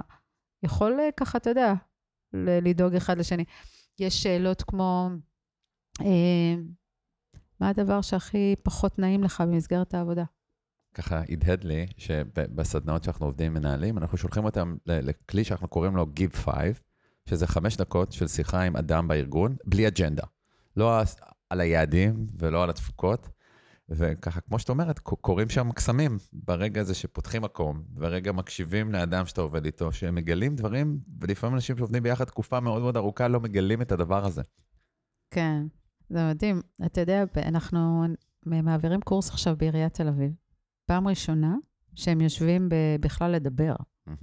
יכול אה, ככה, אתה יודע, לדאוג אחד לשני. יש שאלות כמו, אה, מה הדבר שהכי פחות נעים לך במסגרת העבודה? ככה הדהד לי שבסדנאות שאנחנו עובדים עם מנהלים, אנחנו שולחים אותם לכלי שאנחנו קוראים לו Give 5, שזה חמש דקות של שיחה עם אדם בארגון, בלי אג'נדה. לא על היעדים ולא על התפוקות. וככה, כמו שאת אומרת, קורים שם קסמים ברגע הזה שפותחים מקום, ברגע מקשיבים לאדם שאתה עובד איתו, שהם מגלים דברים, ולפעמים אנשים שעובדים ביחד תקופה מאוד מאוד ארוכה לא מגלים את הדבר הזה. כן, זה מדהים. אתה יודע, אנחנו מעבירים קורס עכשיו בעיריית תל אביב. פעם ראשונה שהם יושבים בכלל לדבר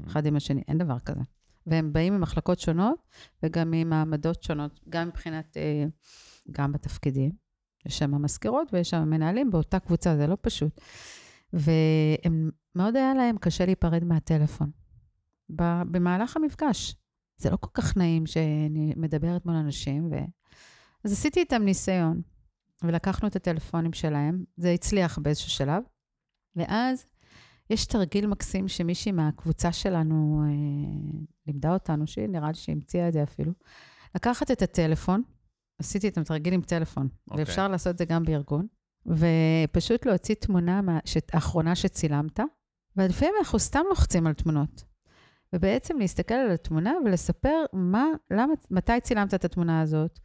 אחד עם השני, אין דבר כזה. והם באים ממחלקות שונות וגם ממעמדות שונות, גם מבחינת, אה, גם בתפקידים. יש שם מזכירות ויש שם מנהלים באותה קבוצה, זה לא פשוט. והם, מאוד היה להם קשה להיפרד מהטלפון. במהלך המפגש. זה לא כל כך נעים שאני מדברת מול אנשים, ו... אז עשיתי איתם ניסיון, ולקחנו את הטלפונים שלהם, זה הצליח באיזשהו שלב, ואז יש תרגיל מקסים שמישהי מהקבוצה שלנו אה, לימדה אותנו, שנראה לי שהיא המציאה את זה אפילו, לקחת את הטלפון, עשיתי את התרגיל עם טלפון, okay. אוקיי. ואפשר לעשות את זה גם בארגון, ופשוט להוציא תמונה האחרונה שצילמת, ולפעמים אנחנו סתם לוחצים על תמונות. ובעצם להסתכל על התמונה ולספר מה, למה, מתי צילמת את התמונה הזאת,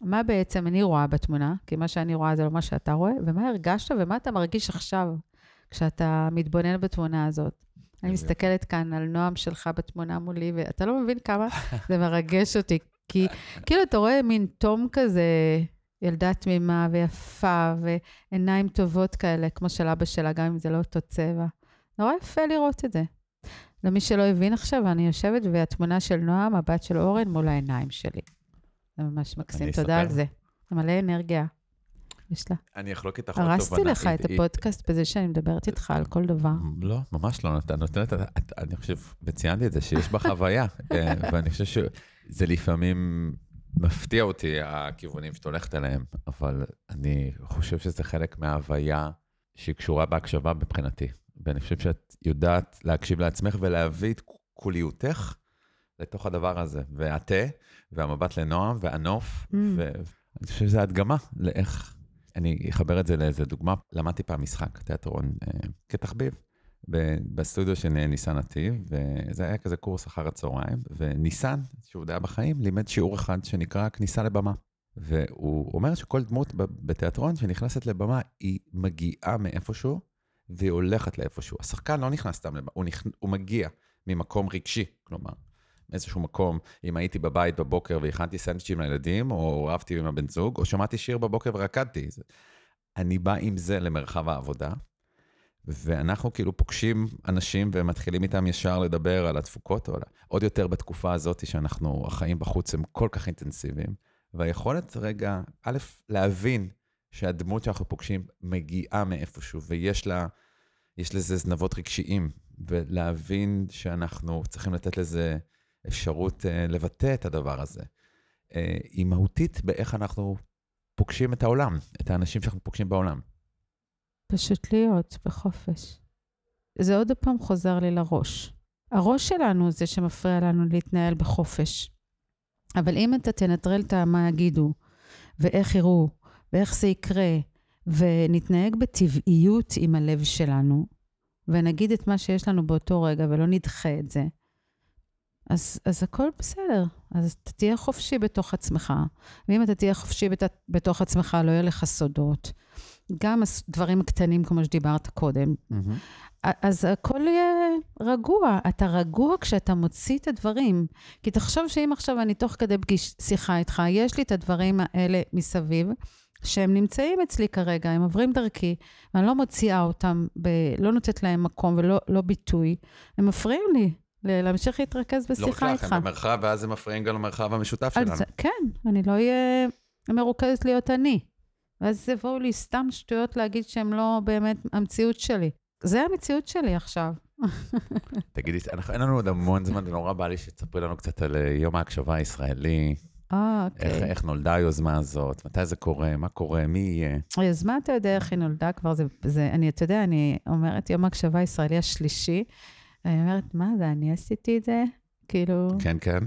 מה בעצם אני רואה בתמונה, כי מה שאני רואה זה לא מה שאתה רואה, ומה הרגשת ומה אתה מרגיש עכשיו. כשאתה מתבונן בתמונה הזאת. אני מסתכלת כאן על נועם שלך בתמונה מולי, ואתה לא מבין כמה זה מרגש אותי. כי כאילו, אתה רואה מין תום כזה, ילדה תמימה ויפה, ועיניים טובות כאלה, כמו של אבא שלה, גם אם זה לא אותו צבע. נורא יפה לראות את זה. למי שלא הבין עכשיו, אני יושבת והתמונה של נועם, הבת של אורן, מול העיניים שלי. זה ממש מקסים, תודה על זה. מלא אנרגיה. יש לה. אני אחלוק איתך עוד תובנה. הרסתי לך את הפודקאסט בזה שאני מדברת איתך על כל דבר. לא, ממש לא. אתה נותנת, אני חושב, וציינתי את זה, שיש בה חוויה, אה, ואני חושב שזה לפעמים מפתיע אותי, הכיוונים שאת הולכת אליהם, אבל אני חושב שזה חלק מההוויה שהיא קשורה בהקשבה מבחינתי. ואני חושב שאת יודעת להקשיב לעצמך ולהביא את קוליותך לתוך הדבר הזה. והתה, והמבט לנועם, והנוף, mm. ואני חושב שזו הדגמה לאיך אני אחבר את זה לאיזה דוגמה. למדתי פעם משחק, תיאטרון, אה, כתחביב, בסטודיו של ניסן נתיב, וזה היה כזה קורס אחר הצהריים, וניסן, שהוא די בחיים, לימד שיעור אחד שנקרא כניסה לבמה. והוא אומר שכל דמות בתיאטרון שנכנסת לבמה, היא מגיעה מאיפשהו, והיא הולכת לאיפשהו. השחקן לא נכנס סתם לבמה, הוא, נכ... הוא מגיע ממקום רגשי, כלומר, מאיזשהו מקום, אם הייתי בבית בבוקר והכנתי סנדוויצ'ים לילדים, או רבתי עם הבן זוג, או שמעתי שיר בבוקר ורקדתי. אני בא עם זה למרחב העבודה, ואנחנו כאילו פוגשים אנשים ומתחילים איתם ישר לדבר על התפוקות, או עוד יותר בתקופה הזאת שאנחנו, החיים בחוץ הם כל כך אינטנסיביים, והיכולת רגע, א', להבין שהדמות שאנחנו פוגשים מגיעה מאיפשהו, ויש לה, יש לזה זנבות רגשיים, ולהבין שאנחנו צריכים לתת לזה אפשרות uh, לבטא את הדבר הזה. Uh, היא מהותית באיך אנחנו פוגשים את העולם, את האנשים שאנחנו פוגשים בעולם. פשוט להיות בחופש. זה עוד פעם חוזר לי לראש. הראש שלנו זה שמפריע לנו להתנהל בחופש. אבל אם אתה תנטרל את מה יגידו, ואיך יראו, ואיך זה יקרה, ונתנהג בטבעיות עם הלב שלנו, ונגיד את מה שיש לנו באותו רגע ולא נדחה את זה, אז, אז הכל בסדר. אז אתה תהיה חופשי בתוך עצמך. ואם אתה תהיה חופשי בת, בתוך עצמך, לא יהיה לך סודות. גם דברים קטנים, כמו שדיברת קודם. Mm-hmm. אז הכל יהיה רגוע. אתה רגוע כשאתה מוציא את הדברים. כי תחשוב שאם עכשיו אני תוך כדי פגיש, שיחה איתך, יש לי את הדברים האלה מסביב, שהם נמצאים אצלי כרגע, הם עוברים דרכי, ואני לא מוציאה אותם, ב, לא נותנת להם מקום ולא לא ביטוי, הם מפריעים לי. להמשיך להתרכז בשיחה איתך. לא רק לך, הם במרחב, ואז הם מפריעים גם למרחב המשותף שלנו. זה, כן, אני לא אהיה מרוכזת להיות אני. ואז יבואו לי סתם שטויות להגיד שהם לא באמת המציאות שלי. זה המציאות שלי עכשיו. תגידי, אין לנו עוד המון זמן, זה נורא בא לי שתספרי לנו קצת על אה, יום ההקשבה הישראלי. אה, אוקיי. איך, איך נולדה היוזמה הזאת? מתי זה קורה? מה קורה? מי יהיה? היוזמה, אתה יודע איך היא נולדה כבר, זה, זה, אני, אתה יודע, אני אומרת, יום ההקשבה הישראלי השלישי, אני אומרת, מה זה, אני עשיתי את זה? כאילו... כן, כן.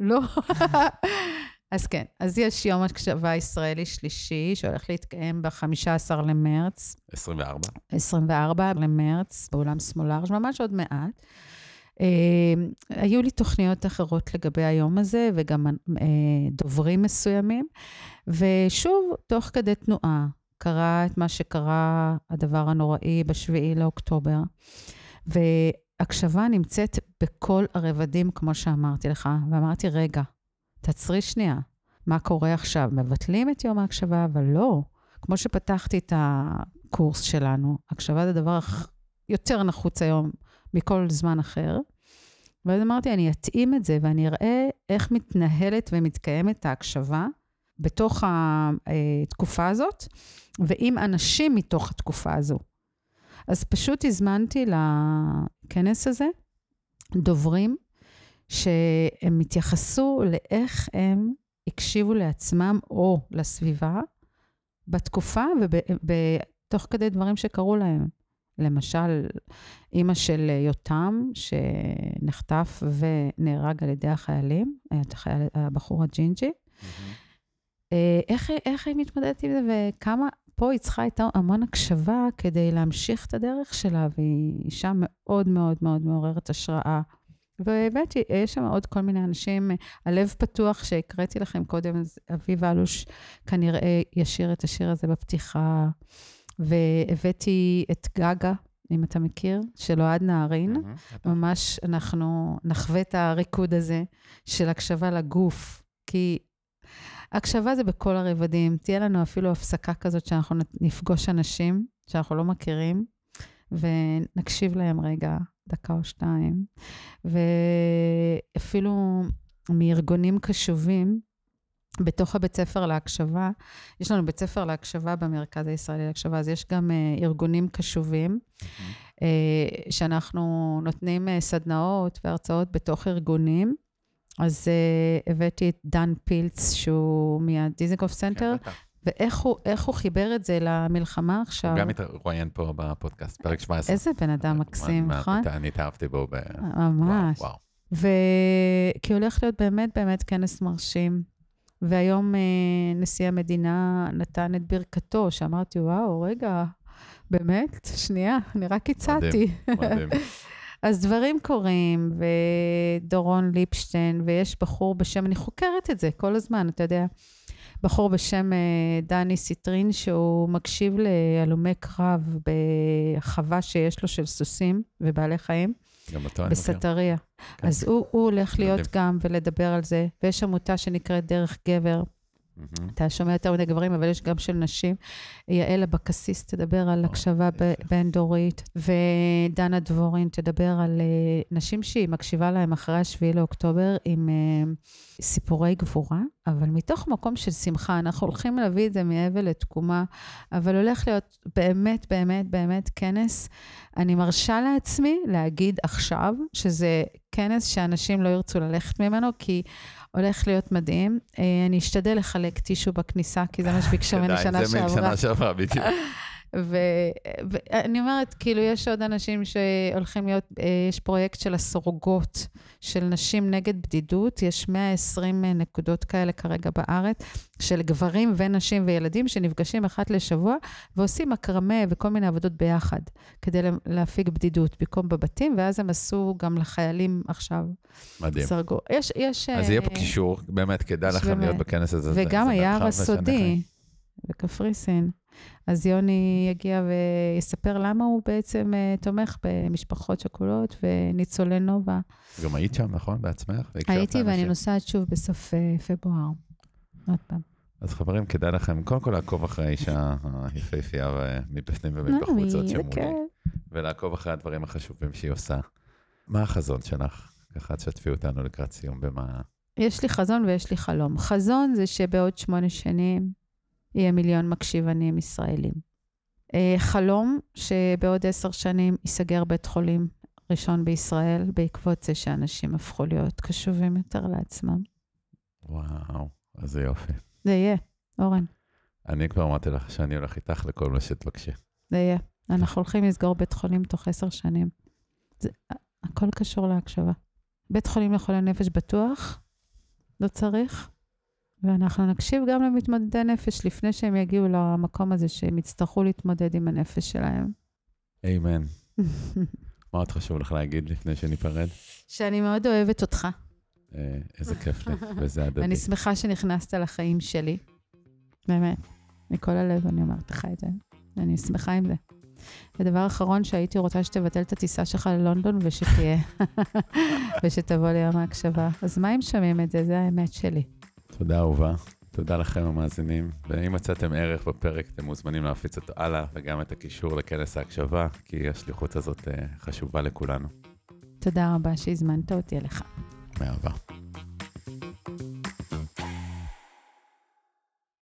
לא. אז כן, אז יש יום הקשבה ישראלי שלישי, שהולך להתקיים ב-15 למרץ. 24. 24 למרץ, באולם סמולר, ממש עוד מעט. Uh, היו לי תוכניות אחרות לגבי היום הזה, וגם uh, דוברים מסוימים. ושוב, תוך כדי תנועה, קרה את מה שקרה, הדבר הנוראי ב-7 לאוקטובר. והקשבה נמצאת בכל הרבדים, כמו שאמרתי לך, ואמרתי, רגע, תעצרי שנייה, מה קורה עכשיו? מבטלים את יום ההקשבה, אבל לא. כמו שפתחתי את הקורס שלנו, הקשבה זה דבר יותר נחוץ היום מכל זמן אחר. ואז אמרתי, אני אתאים את זה ואני אראה איך מתנהלת ומתקיימת ההקשבה בתוך התקופה הזאת, ועם אנשים מתוך התקופה הזו. אז פשוט הזמנתי לכנס הזה דוברים שהם התייחסו לאיך הם הקשיבו לעצמם או לסביבה בתקופה ותוך כדי דברים שקרו להם. למשל, אימא של יותם, שנחטף ונהרג על ידי החיילים, החייל, הבחור הג'ינג'י. Mm-hmm. איך, איך היא מתמודדת עם זה, וכמה, פה היא צריכה הייתה המון הקשבה כדי להמשיך את הדרך שלה, והיא אישה מאוד מאוד מאוד מעוררת השראה. ובאמת, יש שם עוד כל מיני אנשים. הלב פתוח, שהקראתי לכם קודם, אז אביב אלוש כנראה ישיר את השיר הזה בפתיחה. והבאתי את גגה, אם אתה מכיר, של אוהד נהרין. Mm-hmm, ממש אנחנו נחווה את הריקוד הזה של הקשבה לגוף, כי הקשבה זה בכל הרבדים. תהיה לנו אפילו הפסקה כזאת שאנחנו נפגוש אנשים שאנחנו לא מכירים, ונקשיב להם רגע, דקה או שתיים. ואפילו מארגונים קשובים, בתוך הבית ספר להקשבה, יש לנו בית ספר להקשבה במרכז הישראלי להקשבה, אז יש גם uh, ארגונים קשובים, mm-hmm. uh, שאנחנו נותנים uh, סדנאות והרצאות בתוך ארגונים. אז uh, הבאתי את דן פילץ, שהוא מהדיזנגוף סנטר, כן, ואיך הוא, הוא חיבר את זה למלחמה עכשיו. הוא גם התרואיין פה בפודקאסט, פרק 17. איזה בן אדם מקסים, נכון? אני התאהבתי בו ב... ממש. וואו, וואו. ו... כי הולך להיות באמת באמת כנס מרשים. והיום אה, נשיא המדינה נתן את ברכתו, שאמרתי, וואו, רגע, באמת? שנייה, אני רק הצעתי. מדהים, מדהים. אז דברים קורים, ודורון ליפשטיין, ויש בחור בשם, אני חוקרת את זה כל הזמן, אתה יודע, בחור בשם אה, דני סיטרין, שהוא מקשיב להלומי קרב בחווה שיש לו של סוסים ובעלי חיים. גם אותו אני בסטריה. כן. אז הוא, הוא הולך להיות גם ולדבר על זה, ויש עמותה שנקראת דרך גבר. Mm-hmm. אתה שומע יותר מדי גברים, אבל יש גם של נשים. יעל אבקסיס תדבר על הקשבה בין-דורית, ודנה דבורין תדבר על uh, נשים שהיא מקשיבה להם אחרי השביעי לאוקטובר עם uh, סיפורי גבורה, אבל מתוך מקום של שמחה. אנחנו הולכים להביא את זה מאבל לתקומה, אבל הולך להיות באמת, באמת, באמת כנס. אני מרשה לעצמי להגיד עכשיו שזה כנס שאנשים לא ירצו ללכת ממנו, כי... הולך להיות מדהים. אה, אני אשתדל לחלק טישו בכניסה, כי זה מה שביקשו ממני שנה שעברה. זה משנה שעברה, בדיוק. ואני אומרת, כאילו, יש עוד אנשים שהולכים להיות, אה, יש פרויקט של הסורגות של נשים נגד בדידות, יש 120 נקודות כאלה כרגע בארץ, של גברים ונשים וילדים שנפגשים אחת לשבוע ועושים מקרמה וכל מיני עבודות ביחד, כדי להפיג בדידות במקום בבתים, ואז הם עשו גם לחיילים עכשיו. מדהים. סרגו. יש, יש... אז יהיה פה קישור, באמת, כדאי לכם להיות בכנס הזה. וגם היער הסודי בקפריסין. אז יוני יגיע ויספר למה הוא בעצם uh, תומך במשפחות שכולות וניצולי נובה. גם היית שם, נכון? בעצמך? הייתי ואני נוסעת שוב בסוף uh, פברואר. עוד פעם. אז חברים, כדאי לכם קודם כל לעקוב אחרי האישה היפהפייה מבפנים ומבחוץ זאת שמולי, ולעקוב אחרי הדברים החשובים שהיא עושה. מה החזון שלך? ככה תשתפי אותנו לקראת סיום במה... יש לי חזון ויש לי חלום. חזון זה שבעוד שמונה שנים יהיה מיליון מקשיבנים ישראלים. אה, חלום שבעוד עשר שנים ייסגר בית חולים ראשון בישראל, בעקבות זה שאנשים הפכו להיות קשובים יותר לעצמם. וואו, איזה יופי. זה יהיה, אורן. אני כבר אמרתי לך שאני הולך איתך לכל מה שתבקשי. זה יהיה. אנחנו הולכים לסגור בית חולים תוך עשר שנים. זה, הכל קשור להקשבה. בית חולים לחולי נפש בטוח, לא צריך, ואנחנו נקשיב גם למתמודדי נפש לפני שהם יגיעו למקום הזה שהם יצטרכו להתמודד עם הנפש שלהם. איימן. מה עוד חשוב לך להגיד לפני שניפרד? שאני מאוד אוהבת אותך. אה, איזה כיף לי, וזה הדדי. אני שמחה שנכנסת לחיים שלי. באמת, מכל הלב אני אומרת לך את זה. אני שמחה עם זה. ודבר אחרון שהייתי רוצה שתבטל את הטיסה שלך ללונדון ושתהיה, ושתבוא ליום ההקשבה. אז מה אם שומעים את זה? זה האמת שלי. תודה אהובה. תודה לכם המאזינים, ואם מצאתם ערך בפרק, אתם מוזמנים להפיץ אותו הלאה, וגם את הקישור לכנס ההקשבה, כי השליחות הזאת אה, חשובה לכולנו. תודה רבה שהזמנת אותי אליך. מאהבה.